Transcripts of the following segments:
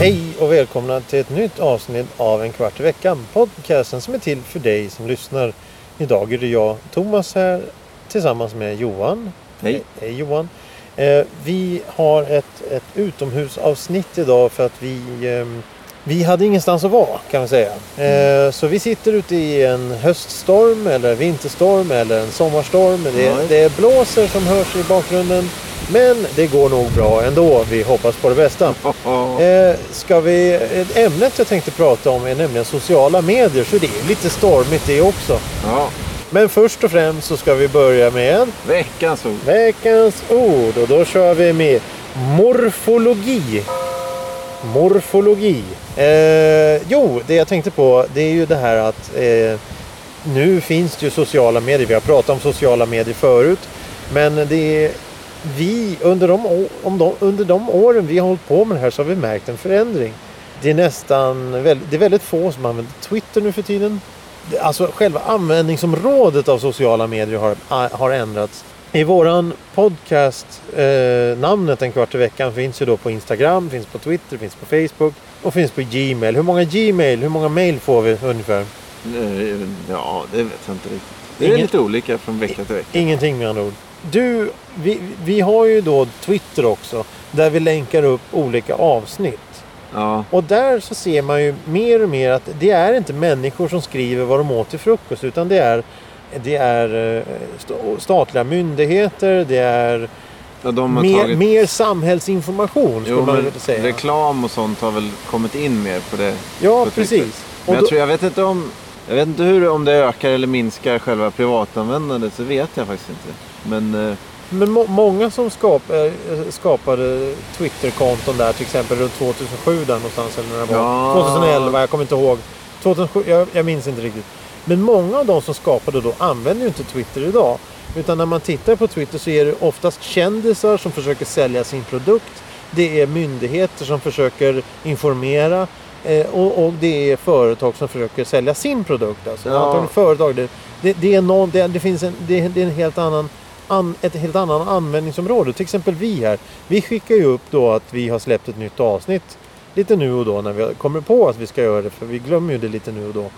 Hej och välkomna till ett nytt avsnitt av En kvart i veckan. Podcasten som är till för dig som lyssnar. Idag är det jag, Thomas här, tillsammans med Johan. Hej. Hej Johan. Eh, vi har ett, ett utomhusavsnitt idag för att vi, ehm, vi hade ingenstans att vara kan man säga. Eh, så vi sitter ute i en höststorm eller vinterstorm eller en sommarstorm. Det, Ja. det blåser som hörs i bakgrunden. Men det går nog bra ändå. Vi hoppas på det bästa. Eh, ska vi, ämnet jag tänkte prata om är nämligen sociala medier. Så det är lite stormigt det också. Ja, Men först och främst så ska vi börja med veckans ord. veckans ord. Och då kör vi med morfologi. Morfologi. Eh, jo, det jag tänkte på det är ju det här att eh, nu finns det ju sociala medier. Vi har pratat om sociala medier förut. Men det är vi under de, om de, under de åren vi har hållit på med det här så har vi märkt en förändring. Det är nästan det är väldigt få som använder Twitter nu för tiden. Alltså själva användningsområdet av sociala medier har, har ändrats. I våran podcast, eh, namnet En kvart i veckan finns ju då på Instagram, finns på Twitter, finns på Facebook och finns på Gmail. Hur många Gmail, hur många mail får vi ungefär? Eh, Ja, det vet jag inte riktigt. Det är Ingen- lite olika från vecka till vecka. Ingenting med andra ord. Du, vi, vi har ju då Twitter också. Där vi länkar upp olika avsnitt. Ja, Och där så ser man ju mer och mer att det är inte människor som skriver vad de åt till frukost. Utan det är, det är eh, st- statliga myndigheter. Det är ja de mer, tagit... mer samhällsinformation skulle Jo, man men säga. reklam och sånt har väl kommit in mer på det. Ja, på precis. Men jag, då- tror, jag vet inte om... Jag vet inte hur, om det ökar eller minskar själva privatanvändandet. Så vet jag faktiskt inte. Men eh, Men må, många som skap, eh, skapade Twitter-konton där till exempel runt 2007 där någonstans eller när det var. Ja. 2011, jag kommer inte ihåg. 2007, jag, jag minns inte riktigt. Men många av de som skapade då använder ju inte Twitter idag. Utan när man tittar på Twitter så är det oftast kändisar som försöker sälja sin produkt. Det är myndigheter som försöker informera. Eh, och, och det är företag som försöker sälja sin produkt. Alltså. Ja. Företag. Det, det, det, är någon, det, det finns en, det, det är en helt annan an, ett helt annan användningsområde. Till exempel vi här. Vi skickar ju upp då att vi har släppt ett nytt avsnitt lite nu och då när vi kommer på att vi ska göra det. För vi glömmer ju det lite nu och då.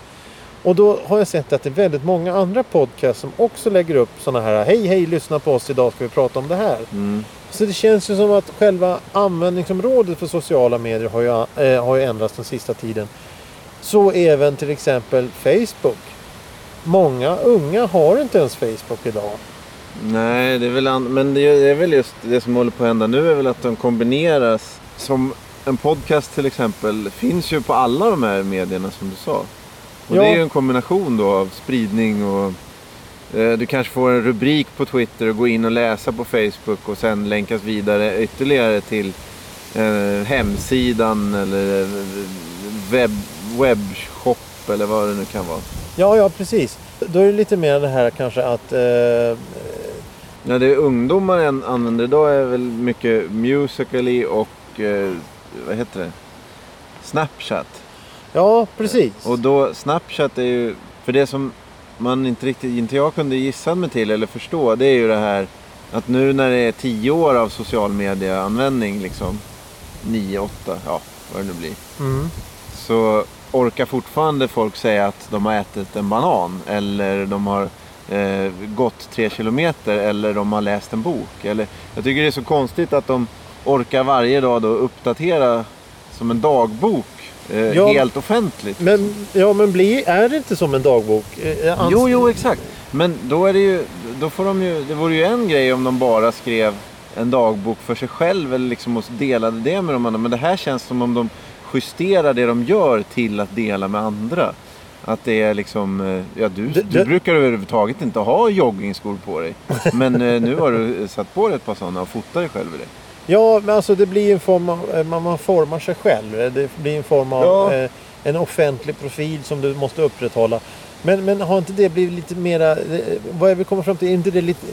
Och då har jag sett att det är väldigt många andra podcasts som också lägger upp sådana här Hej hej lyssna på oss idag ska vi prata om det här. mm, Så det känns ju som att själva användningsområdet för sociala medier har ju, eh, har ju ändrats den sista tiden. Så även till exempel Facebook. Många unga har inte ens Facebook idag. Nej, det är väl... An... Men det är, väl just det som håller på att hända nu är väl att de kombineras. Som en podcast till exempel finns ju på alla de här medierna som du sa. Och Ja. det är ju en kombination då av spridning och eh, du kanske får en rubrik på Twitter och gå in och läsa på Facebook och sen länkas vidare ytterligare till eh, hemsidan eller eh, webb, webbshop eller vad det nu kan vara. Ja, ja precis. Då är det lite mer det här kanske att... Eh, Ja, det ungdomar an- använder idag är väl mycket Musical.ly och eh, vad heter det? Snapchat. ja, precis. Och då Snapchat är ju, för det som man inte riktigt, inte jag kunde gissa mig till eller förstå, det är ju det här att nu när det är tio år av social media-användning, liksom nio, åtta, ja vad det nu blir, Mm. så orkar fortfarande folk säga att de har ätit en banan eller de har eh, gått tre kilometer eller de har läst en bok. Eller, jag tycker det är så konstigt att de orkar varje dag då uppdatera som en dagbok eh, Ja. helt offentligt. Men, ja, men bli, är det inte som en dagbok? Eh, ans- Jo, jo, exakt. Men då är det ju, då får de ju, det vore ju en grej om de bara skrev en dagbok för sig själv eller liksom och delade det med de andra. Men det här känns som om de justerar det de gör till att dela med andra. Att det är liksom, eh, ja du, du det- brukar överhuvudtaget inte ha joggingskor på dig. Men eh, nu har du satt på dig ett par sådana och fotar dig själv i det. Ja, men alltså det blir en form av... eh, Man, formar sig själv. Det blir en form av Ja. eh, en offentlig profil som du måste upprätthålla. Men, men har inte det blivit lite mera... eh, Vad jag vill komma fram till, är inte det lite...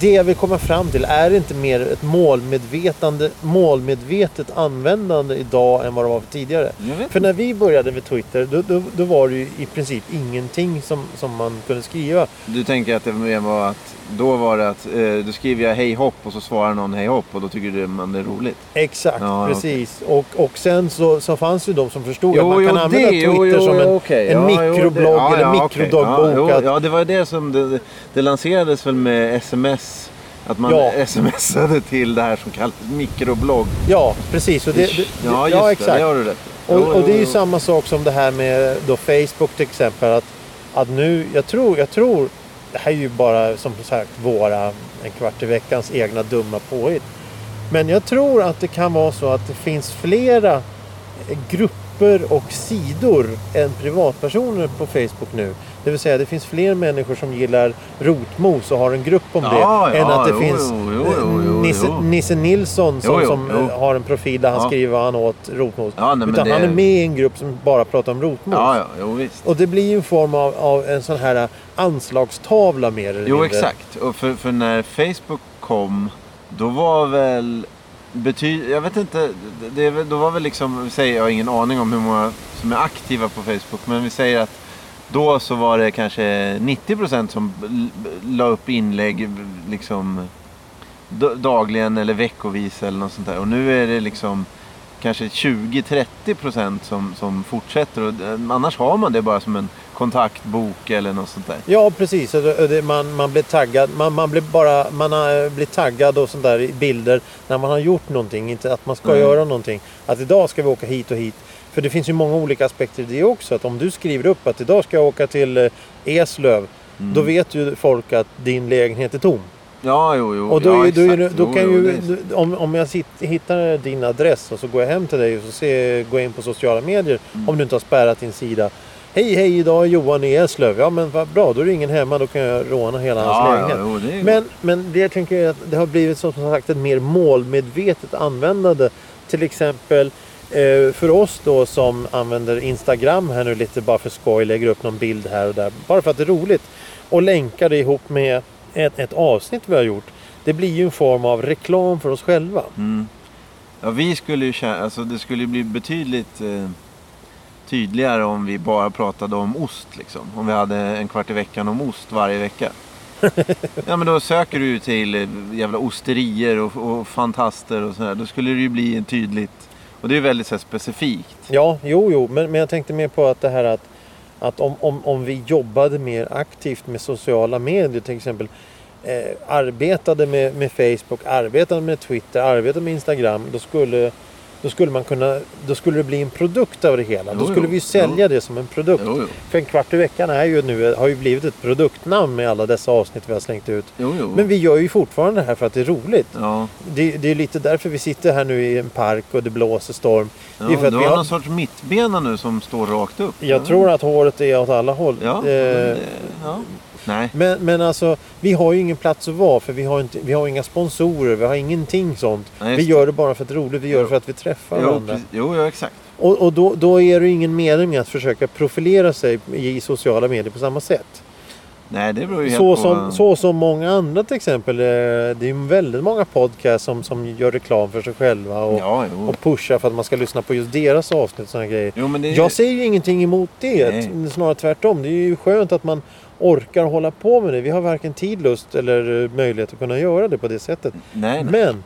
det jag vill komma fram till, är det inte mer ett målmedvetande, målmedvetet användande idag än vad det var för tidigare? För när vi började med Twitter, då, då, då var det ju i princip ingenting som, som man kunde skriva. Du tänker att det mer var att då var det att eh, då skriver jag hej hopp och så svarar någon hej hopp och då tycker du man det är roligt. Exakt, Ja, precis. Och, och sen så, så fanns ju de som förstod Jo, att man jo, kan det, använda Twitter jo, som en, okej. en Ja, det- mikroblogg eller ja, jo, att- ja, det var det som det, det lanserades väl med sms. Att man Ja. smsade till det här som kallas mikroblogg. Ja, precis. Och det, det, ja, just ja, det. exakt. Det har du rätt. Och, och det är ju samma sak som det här med då Facebook till exempel. Att, att nu, jag tror, jag tror, det här är ju bara som sagt våra en kvart i veckans egna dumma påhitt. Men jag tror att det kan vara så att det finns flera grupper och sidor än privatpersoner på Facebook nu. Det vill säga det finns fler människor som gillar rotmos och har en grupp om det. ja, än att det jo, finns jo, jo, eh, Nisse. Nisse Nilsson som, som eh, har en profil där han Ja. skriver vad han åt rotmos. Ja, nej, Utan det- han är med i en grupp som bara pratar om rotmos. Ja, ja, jo visst. Och det blir ju en form av, av en sån här anslagstavla mer eller Jo, mindre. exakt. Och för, för när Facebook kom, då var väl bety- Jag vet inte. Det, då var väl liksom, säger jag har ingen aning om hur många som är aktiva på Facebook. Men vi säger att då så var det kanske 90% som la upp inlägg liksom dagligen eller veckovis eller något sånt där. Och nu är det liksom kanske 20-30% som, som fortsätter. Och, eh, annars har man det bara som en kontaktbok eller något sånt där. Ja, precis. Man, man blir taggad. Man, man blir bara man har blivit taggad och sånt där i bilder när man har gjort någonting. Inte att man ska Mm. göra någonting. Att idag ska vi åka hit och hit. För det finns ju många olika aspekter i det också. Att om du skriver upp att idag ska jag åka till eh, Eslöv. Mm. Då vet ju folk att din lägenhet är tom. Ja, jo, jo. Och då, ja, då, då Jo, kan jo, ju, är- om, om jag sitt, hittar din adress och så går jag hem till dig och så ser, går jag in på sociala medier. Mm. Om du inte har spärrat din sida. Hej hej idag är Johan i Eslöv. Ja men vad bra då är det ingen hemma. Då kan jag råna hela hans Ja, lägenhet. ja, jo, det är Men, men det jag tänker är att det har blivit som sagt ett mer målmedvetet användande. Till exempel eh, för oss då som använder Instagram här nu lite bara för skoj. Lägger upp någon bild här och där. Bara för att det är roligt. Och länkar det ihop med ett, ett avsnitt vi har gjort. Det blir ju en form av reklam för oss själva. Mm. Ja, vi skulle ju känna, alltså det skulle ju bli betydligt eh, tydligare om vi bara pratade om ost liksom. Om vi hade en kvart i veckan om ost varje vecka. ja men då söker du ju till eh, jävla osterier och, och fantaster och sådär. Då skulle det ju bli en tydligt. Och det är ju väldigt så här, specifikt. Ja, jo, jo. Men, men jag tänkte mer på att det här att, att om, om, om vi jobbade mer aktivt med sociala medier till exempel. Eh, arbetade med, med Facebook, arbetade med Twitter, arbetade med Instagram. Då skulle, då skulle man kunna, då skulle det bli en produkt av det hela. Jo, då skulle jo, vi sälja det som en produkt. Jo, jo. För en kvart i veckan är ju nu, har ju blivit ett produktnamn med alla dessa avsnitt vi har slängt ut. Jo, jo. Men vi gör ju fortfarande det här för att det är roligt. Ja, Det, det är lite därför vi sitter här nu i en park och det blåser storm. ja det är för du har har, någon sorts mittbena nu som står rakt upp. jag ja. tror att håret är åt alla håll. Ja, Eh, det. Nej. men, men alltså, vi har ju ingen plats att vara för vi har, inte, vi har inga sponsorer, vi har ingenting sånt. Nej, vi gör det bara för att det är roligt, vi gör det för att vi träffar Jo, varandra. precis. jo, ja, exakt. Och, och då, då är det ingen mening med att försöka profilera sig i sociala medier på samma sätt. Nej, det beror ju helt Så på... som, så som många andra till exempel. eh, Det är väldigt många podcasts som, som gör reklam för sig själva och, Ja, och pushar för att man ska lyssna på just deras avsnitt sådana grejer. jo men det är... Jag säger ju ingenting emot det. Nej. Snarare tvärtom. Det är ju skönt att man orkar hålla på med det. Vi har varken tid, lust eller eh, möjlighet att kunna göra det på det sättet. Nej, nej. Men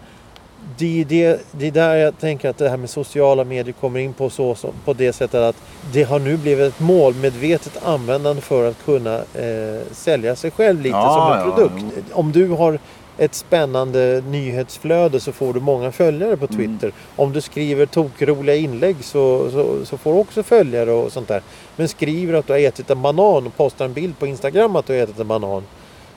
det är, det, det är där jag tänker att det här med sociala medier kommer in på så, så, på det sättet att det har nu blivit ett målmedvetet användande för att kunna eh, sälja sig själv lite Ja, som en ja, produkt. Om du har ett spännande nyhetsflöde så får du många följare på Mm. Twitter. Om du skriver tokroliga inlägg så, så, så får du också följare och sånt där. Men skriver att du har ätit en banan och postar en bild på Instagram att du har ätit en banan.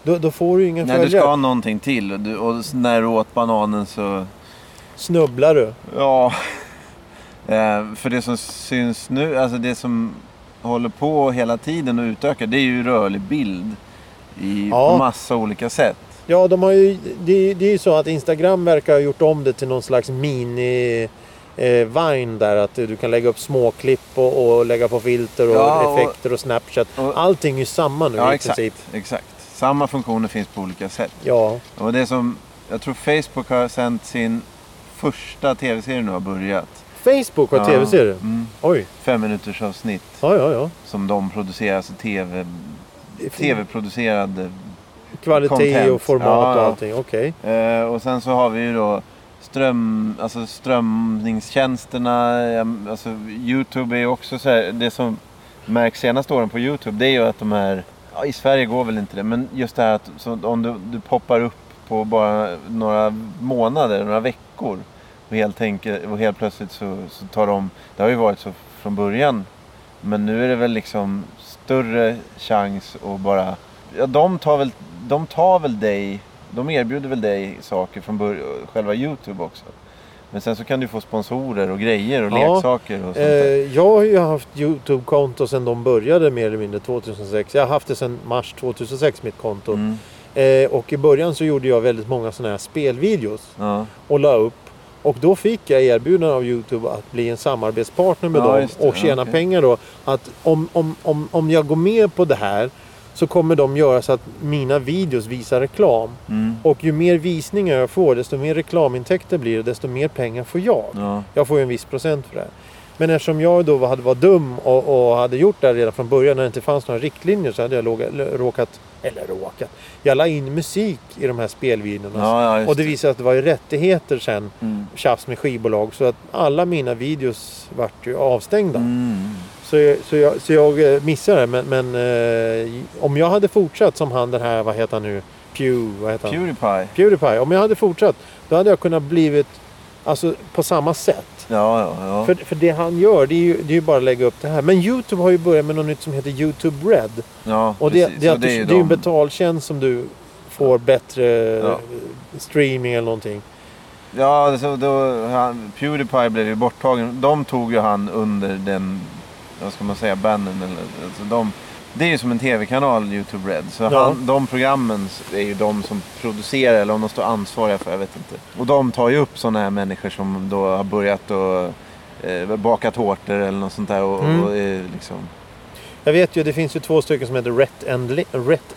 Då, då får du ingen Nej, du följare. ska ha någonting till. Och, du, och när du åt bananen så... Snubblar du. Ja. Eh, för det som syns nu, alltså det som håller på hela tiden och utökar, det är ju rörlig bild. I, Ja. Massa olika sätt. Ja, de har ju, det, det är ju så att Instagram verkar ha gjort om det till någon slags mini eh, Vine där. Att du kan lägga upp småklipp och, och lägga på filter och Ja, och- effekter och Snapchat. och- Allting är ju samma nu Ja, i exakt. princip. exakt. Samma funktioner finns på olika sätt. Ja, Och det som, jag tror Facebook har sänt sin första tv-serie nu har börjat. Facebook har Ja. tv-serier. Mm. Oj, Fem minuters avsnitt ja, ja, ja. som de producerar, alltså tv, tv-producerad. Kvalitet Content. och format Ja, och allting. Okej. Eh, och sen så har vi ju då ström, alltså strömningstjänsterna. Alltså Youtube är ju också så här, det som märks senaste åren på Youtube det är ju att de här, ja, i Sverige går väl inte det, men just det här att så om du, du poppar upp på bara några månader, några veckor och helt, enkelt, och helt plötsligt så, så tar de, det har ju varit så från början, men nu är det väl liksom större chans att bara, ja de tar väl, de tar väl dig, de erbjuder väl dig saker från början, själva Youtube också. Men sen så kan du få sponsorer och grejer och Ja, leksaker och sånt Eh, jag har ju haft Youtube-konto sedan de började mer eller mindre 2006. Jag har haft det sedan mars 2006 mitt konto. Mm, Eh, och i början så gjorde jag väldigt många sådana här spelvideos ja. och la upp. Och då fick jag erbjudande av Youtube att bli en samarbetspartner med Ja, dem och tjäna Okej. pengar då. Att om, om, om, om jag går med på det här så kommer de göra så att mina videos visar reklam. Mm, Och ju mer visningar jag får desto mer reklamintäkter blir det desto mer pengar får jag. ja. Jag får ju en viss procent för det. Men eftersom jag då hade varit dum och, och hade gjort det här redan från början när det inte fanns några riktlinjer så hade jag låga, råkat, eller råkat, jag la in musik i de här spelvideorna. Ja, ja, och det visade sig att det var ju rättigheter sen, Mm. tjafs med skivbolag. Så att alla mina videos vart ju avstängda. Mm. Så, jag- så, jag, så jag eh, missade det. Men, men eh, om jag hade fortsatt som han den här, vad heter han nu? Pew, vad heter han? Pewdiepie. Pewdiepie. Om jag hade fortsatt, då hade jag kunnat blivit alltså, på samma sätt. Ja, ja, ja. För, för det han gör, det är, ju, det är ju bara att lägga upp det här. Men Youtube har ju börjat med något nytt som heter Youtube Red. ja Och det, precis. det, är, du, det ju är ju en betaltjänst som du får bättre Ja. streaming eller någonting. Ja, så då, han, Pewdiepie blev ju borttagen. De tog ju han under den, vad ska man säga, eller alltså de, Det är ju som en tv-kanal, Youtube Red. Så Ja. han, de programmen är ju de som producerar eller om de står ansvariga för, jag vet inte. Och de tar ju upp sådana här människor som då har börjat och eh, baka tårtor eller något sånt där. Och, Mm. och är liksom, Jag vet ju, det finns ju två stycken som heter Rhett and, Li-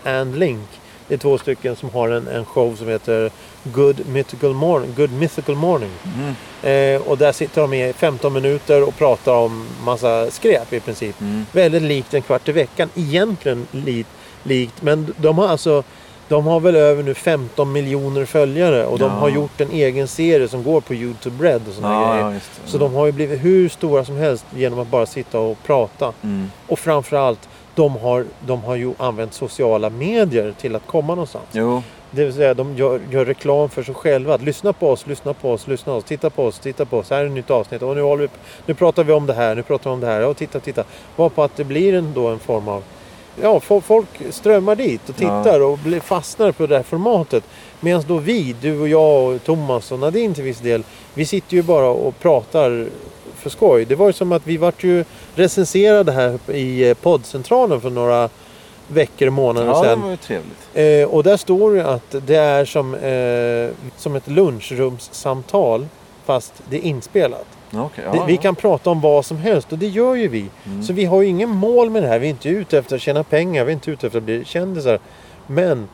and Link. Det är två stycken som har en, en show som heter Good Mythical Morning. Good Mythical Morning. mm, Eh, och där sitter de i 15 minuter och pratar om massa skräp i princip. mm. Väldigt likt en kvart i veckan. Egentligen li, likt. Men de har alltså de har väl över nu 15 miljoner följare och de Ja. har gjort en egen serie som går på Youtube Red och sådana Ja, grejer. ja. Så de har ju blivit hur stora som helst genom att bara sitta och prata. Mm. Och framförallt, de har, de har ju använt sociala medier till att komma någonstans. Jo, Det vill säga, de gör, gör reklam för sig själva. Att lyssna på oss, lyssna på oss, lyssna på oss, titta på oss, titta på oss. Här är ett nytt avsnitt. Och nu, håller vi, nu pratar vi om det här, nu pratar vi om det här. Och titta, titta. Varpå att det blir en, då en form av... Ja, fo- folk strömmar dit och Ja. tittar och blir, fastnar på det här formatet. Medan då vi, du och jag och Thomas och Nadine till viss del, vi sitter ju bara och pratar för skoj. Det var ju som att vi vart ju recenserade här i eh, poddcentralen för några veckor, månader ja, det sedan. var ju trevligt. Eh, och där står det att det är som, eh, som ett lunchrumssamtal fast det är inspelat. Det, ja, vi ja. kan prata om vad som helst och det gör ju vi. Mm. Så vi har ju ingen mål med det här. Vi är inte ute efter att tjäna pengar. Vi är inte ute efter att bli kändisar. Men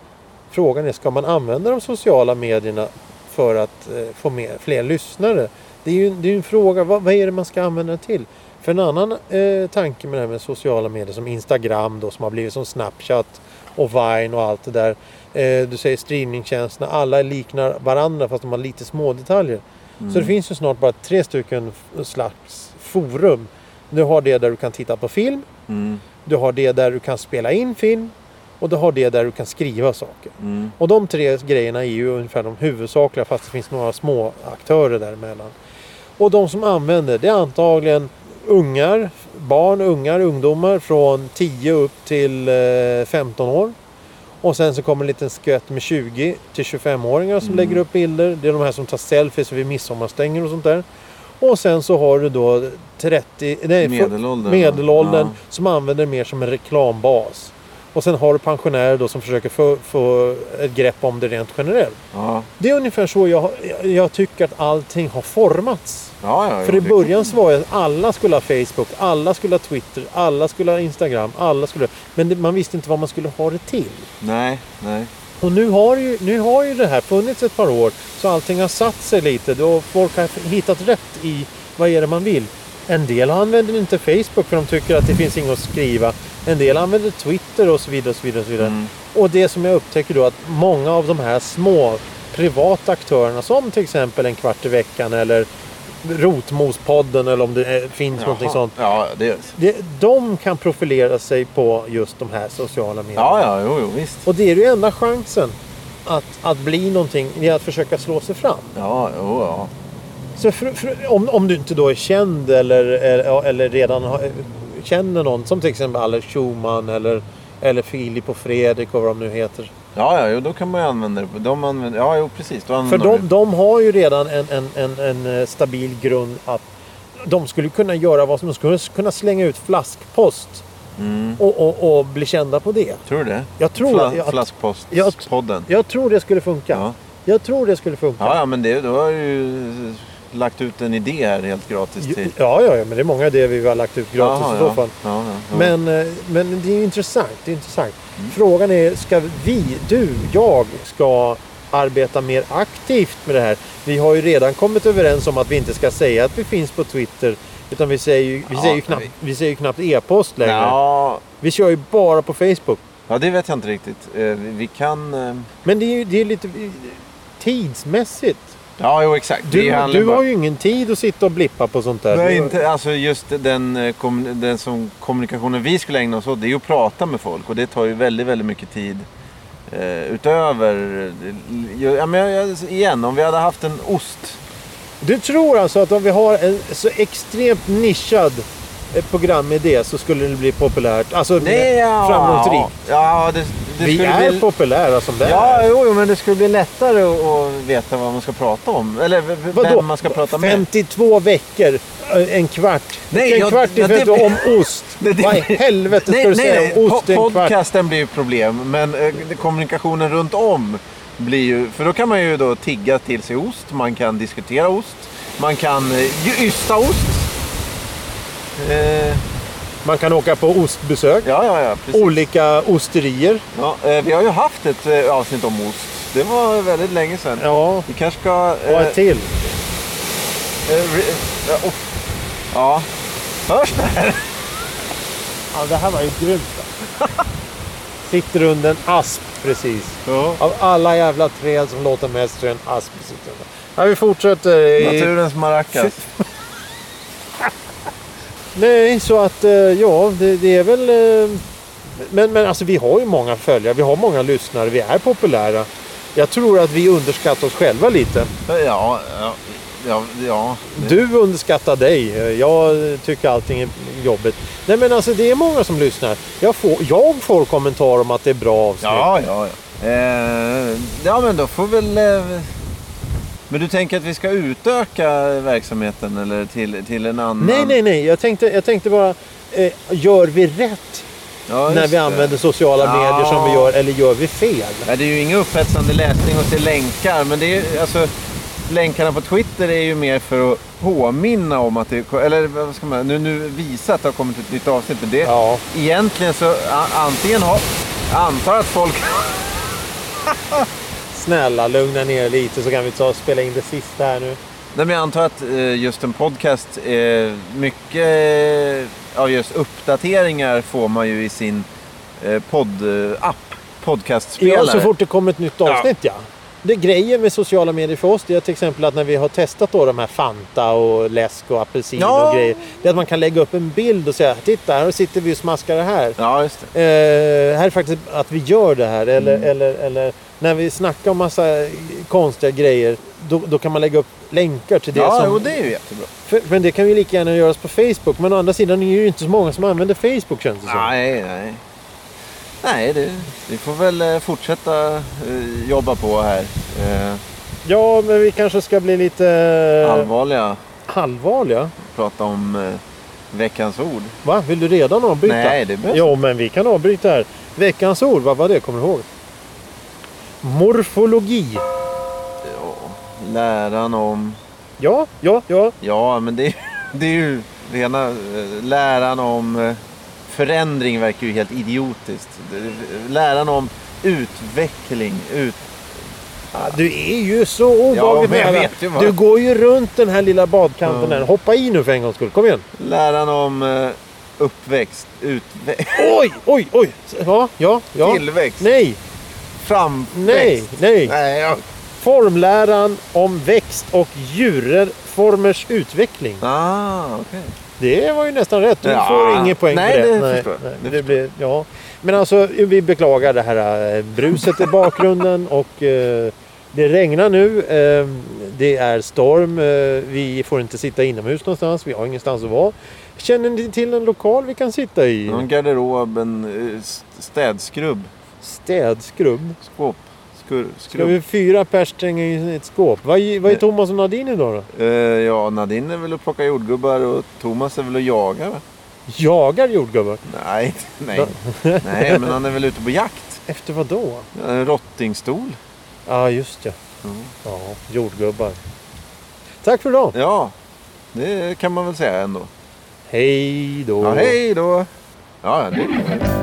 frågan är, ska man använda de sociala medierna för att eh, få med fler lyssnare? Det är ju det är en fråga, vad, vad är det man ska använda det till? För en annan eh, tanke med det här med sociala medier som Instagram då som har blivit som Snapchat och Vine och allt det där. Eh, du säger streamingtjänsterna, alla liknar varandra fast de har lite små detaljer. Mm. Så det finns ju snart bara tre stycken slags forum. Du har det där du kan titta på film. Mm. Du har det där du kan spela in film. Och du har det där du kan skriva saker. Mm. Och de tre grejerna är ju ungefär de huvudsakliga fast det finns några små aktörer däremellan. Och de som använder det är antagligen ungar, barn, ungar, ungdomar från 10 upp till eh, 15 år. Och sen så kommer en liten skvätt med 20 till 25-åringar som Mm. lägger upp bilder. Det är de här som tar selfies vid midsommarstänger och sånt där. Och sen så har du då 30, nej, Medelåldern. medelåldern Ja. som använder det mer som en reklambas. Och sen har du pensionärer då som försöker få, få ett grepp om det rent generellt. Ja, Det är ungefär så jag, jag tycker att allting har formats. Ja, ja För i början så var det att alla skulle ha Facebook, alla skulle ha Twitter, alla skulle ha Instagram, alla skulle... Men det, man visste inte vad man skulle ha det till. Nej, nej. Och nu har, ju, nu har ju det här funnits ett par år så allting har satt sig lite. Då folk har hittat rätt i vad är det man vill. En del använder inte Facebook för de tycker att det finns inget att skriva. En del använder Twitter och så vidare. Och, så vidare, och, så vidare. Mm. och det som jag upptäcker då att många av de här små privata aktörerna som till exempel en kvart i veckan eller Rotmospodden eller om det finns någonting Jaha. sånt. Ja, det... Det, de kan profilera sig på just de här sociala medierna. Ja, ja, jo, jo, visst. Och det är ju enda chansen att, att bli någonting, det är att försöka slå sig fram. Ja, jo, ja. Så för, för, om, om du inte då är känd eller, eller, eller redan har, känner någon, som till exempel Alex Schumann eller, eller Filip och Fredrik och vad de nu heter. Ja, ja, jo, då kan man ju använda det. De använder, ja, jo, precis. För de, de har ju redan en, en, en, en eh, stabil grund att de skulle kunna göra vad som de skulle kunna slänga ut flaskpost Mm. och, och, och bli kända på det. Tror du det? Jag tror Fla, att- jag- Flaskpostpodden. Jag tror det skulle funka. Ja. Jag tror det skulle funka. Ja, ja, men det, då har ju lagt ut en idé här helt gratis till... Ja, ja, ja, men det är många idéer vi har lagt ut gratis Jaha, i så fall. Ja, ja, ja. Men, eh, men det är intressant. Det är intressant. Mm. Frågan är, ska vi, du, jag, ska arbeta mer aktivt med det här? Vi har ju redan kommit överens om att vi inte ska säga att vi finns på Twitter. Utan vi säger ju, vi Ja, säger ju knappt, vi- vi säger knappt e-post längre. Ja, Vi kör ju bara på Facebook. ja, det vet jag inte riktigt. Eh, Vi vi kan... eh, Men det är ju det är lite tidsmässigt. Ja, jo, exakt. Du, du bara- har ju ingen tid att sitta och blippa på sånt där. Nej, inte, alltså just den, eh, den som kommunikationen vi skulle ägna oss åt, det är ju att prata med folk. Och det tar ju väldigt, väldigt mycket tid. Eh, utöver... eh, Ja, men igen, om vi hade haft en ost. Du tror alltså att om vi har en så extremt nischad eh, programidé så skulle det bli populärt? Alltså ja, framgångsrikt? Ja, det, det Vi är bli... populära som det Ja, är. jo, jo, men det skulle bli lättare att, veta vad man ska prata om. Eller Vadå? vem man ska prata med. 52 veckor, eh, en kvart. Nej, en jag- kvart ja, det- om ost. Det- det- Vad i helvete ska Nej, du nej, säga nej. om ost Po- en kvart? Podcasten blir ju problem, men eh, kommunikationen runt om blir ju... För då kan man ju då tigga till sig ost, man kan diskutera ost, man kan eh, ysta ost. Eh, Man kan åka på ostbesök. ja, ja, ja, precis. Olika osterier. Ja, eh, vi har ju haft ett eh, avsnitt om ost. Det var väldigt länge sedan. Ja, Vi kanske ska... och eh, ett till. eh, eh, oh. Ja. Hörs det här? Ja, det här var ju grymt. Sitter under en asp precis. Ja. Av alla jävla träd som låter mest så är en asp sitter under. Ja, vi fortsätter. i- Naturens maracas. Nej, så att eh, ja, det, det är väl... eh, Men, men alltså vi har ju många följare, vi har många lyssnare, vi är populära. Jag tror att vi underskattar oss själva lite. Ja, ja, ja. ja. Du underskattar dig. Jag tycker allting är jobbigt. Nej men alltså det är många som lyssnar. Jag får, jag får kommentarer om att det är bra avsnitt. Ja, ja, ja. Eh, ja, men då får väl... Eh, men du tänker att vi ska utöka verksamheten eller till, till en annan? Nej, nej, nej. Jag tänkte, jag tänkte bara, eh, gör vi rätt Ja, när vi använder sociala Ja. medier som vi gör eller gör vi fel? Ja, det är ju ingen upphetsande läsning och se länkar, men det är alltså... Länkarna på Twitter är ju mer för att påminna om att det... Eller vad ska man... Nu, nu visa att det har kommit ett nytt avsnitt. Men det, Ja. Egentligen så antingen har... Antar att folk... Snälla, lugna ner lite så kan vi ta och spela in det sista här nu. Nej, men jag antar att eh, just en podcast, eh, mycket av just uppdateringar får man ju i sin eh, podd-app, podcastspelare. Ja, så fort det kommer ett nytt avsnitt ja. Det grejen med sociala medier för oss det är till exempel att när vi har testat då de här Fanta och läsk och apelsin Ja. och grejer. Det är att man kan lägga upp en bild och säga titta här sitter vi och smaskar det här. Ja, just det. Eh, här är faktiskt att vi gör det här. Eller, Mm. eller, eller när vi snackar om massa konstiga grejer. Då, då kan man lägga upp länkar till det. Ja, som, och det är ju jättebra. för, men det kan ju lika gärna göras på Facebook. Men å andra sidan är det ju inte så många som använder Facebook känns det som. Nej, nej. Nej, det, vi får väl eh, fortsätta eh, jobba på här. Eh, Ja, men vi kanske ska bli lite allvarliga. allvarliga. Prata om veckans ord. Va? Vill du redan avbryta? Nej, det behövs Jo, men vi kan avbryta här. Veckans ord, vad var det? Kommer du ihåg? Morfologi. Ja, läran om... Ja, ja, ja. Ja, men det, är- det är ju rena läran om förändring verkar ju helt idiotiskt. Det- Läran om utveckling. Ut... Ja, Du är ju så nära. vet ju vad- Du går ju runt den här lilla badkanten Ja. där. Hoppa i nu för en gångs skull. Kom igen. Läran om eh, uppväxt, utveckling, Oj, oj, oj. Ja, ja, ja. tillväxt, Nej, framväxt. nej, nej. Nej, ja. Formläran om växt och djurformers utveckling. Ah, okej. Det var ju nästan rätt. Du Ja. får ingen poäng Nej, för det. det förstår jag. nej, Det det blir, ja. Men alltså, vi beklagar det här eh, bruset i bakgrunden och eh, det regnar nu. Eh, det är storm. Eh, vi får inte sitta inomhus någonstans. Vi har ingenstans att vara. Känner ni till en lokal vi kan sitta i? Någon garderob, en eh, st- städskrubb, Städskrubb. skåp, skur, Ska skrubb. vi fyra pers tränga in i ett skåp? Vad är, vad är Thomas och Nadine idag då? Eh, ja, Nadine är väl att plocka jordgubbar och Thomas är väl att jaga va? Jagar jordgubbar? Nej, nej. nej, men han är väl ute på jakt. Efter vad då? En rottingstol. Ja, just ja. Mm. Ja, jordgubbar. Tack för idag. Ja, det kan man väl säga ändå. Hej då. Ja, hej då! Ja, det